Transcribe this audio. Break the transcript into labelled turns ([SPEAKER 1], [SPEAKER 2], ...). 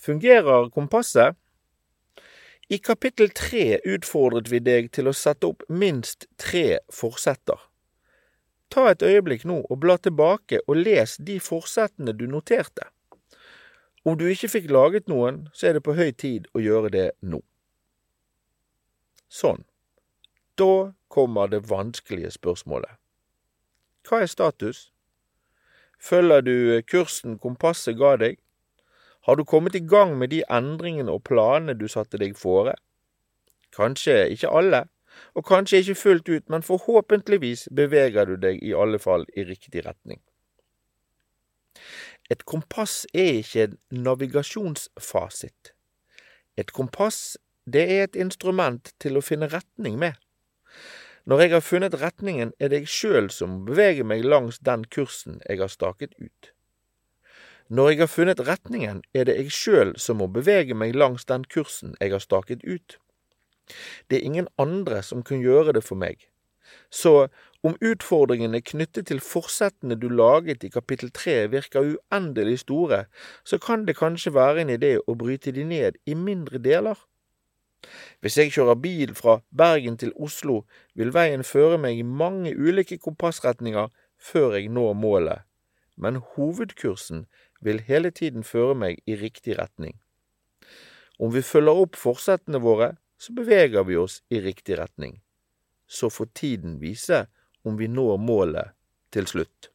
[SPEAKER 1] Fungerer kompasset? I kapittel tre utfordret vi deg til å sette opp minst tre forsetter. Ta et øyeblikk nå og bla tilbake og les de forsettene du noterte. Om du ikke fikk laget noen, så er det på høy tid å gjøre det nå. Sånn. Da kommer det vanskelige spørsmålet. Hva er status? Følger du kursen kompasset ga deg? Har du kommet i gang med de endringene og planene du satte deg fore? Kanskje ikke alle, og kanskje ikke fullt ut, men forhåpentligvis beveger du deg i alle fall i riktig retning. Et kompass er ikke en navigasjonsfasit. Et kompass, det er et instrument til å finne retning med. Når jeg har funnet retningen, er det jeg sjøl som beveger meg langs den kursen jeg har staket ut. Når jeg har funnet retningen, er det jeg sjøl som må bevege meg langs den kursen jeg har staket ut. Det er ingen andre som kan gjøre det for meg. Så om utfordringene knyttet til forsettene du laget i kapittel tre virker uendelig store, så kan det kanskje være en idé å bryte de ned i mindre deler. Hvis jeg kjører bil fra Bergen til Oslo, vil veien føre meg i mange ulike kompassretninger før jeg når målet, men hovedkursen vil hele tiden føre meg i riktig retning. Om vi følger opp forsettene våre, så beveger vi oss i riktig retning. Så får tiden vise om vi når målet til slutt.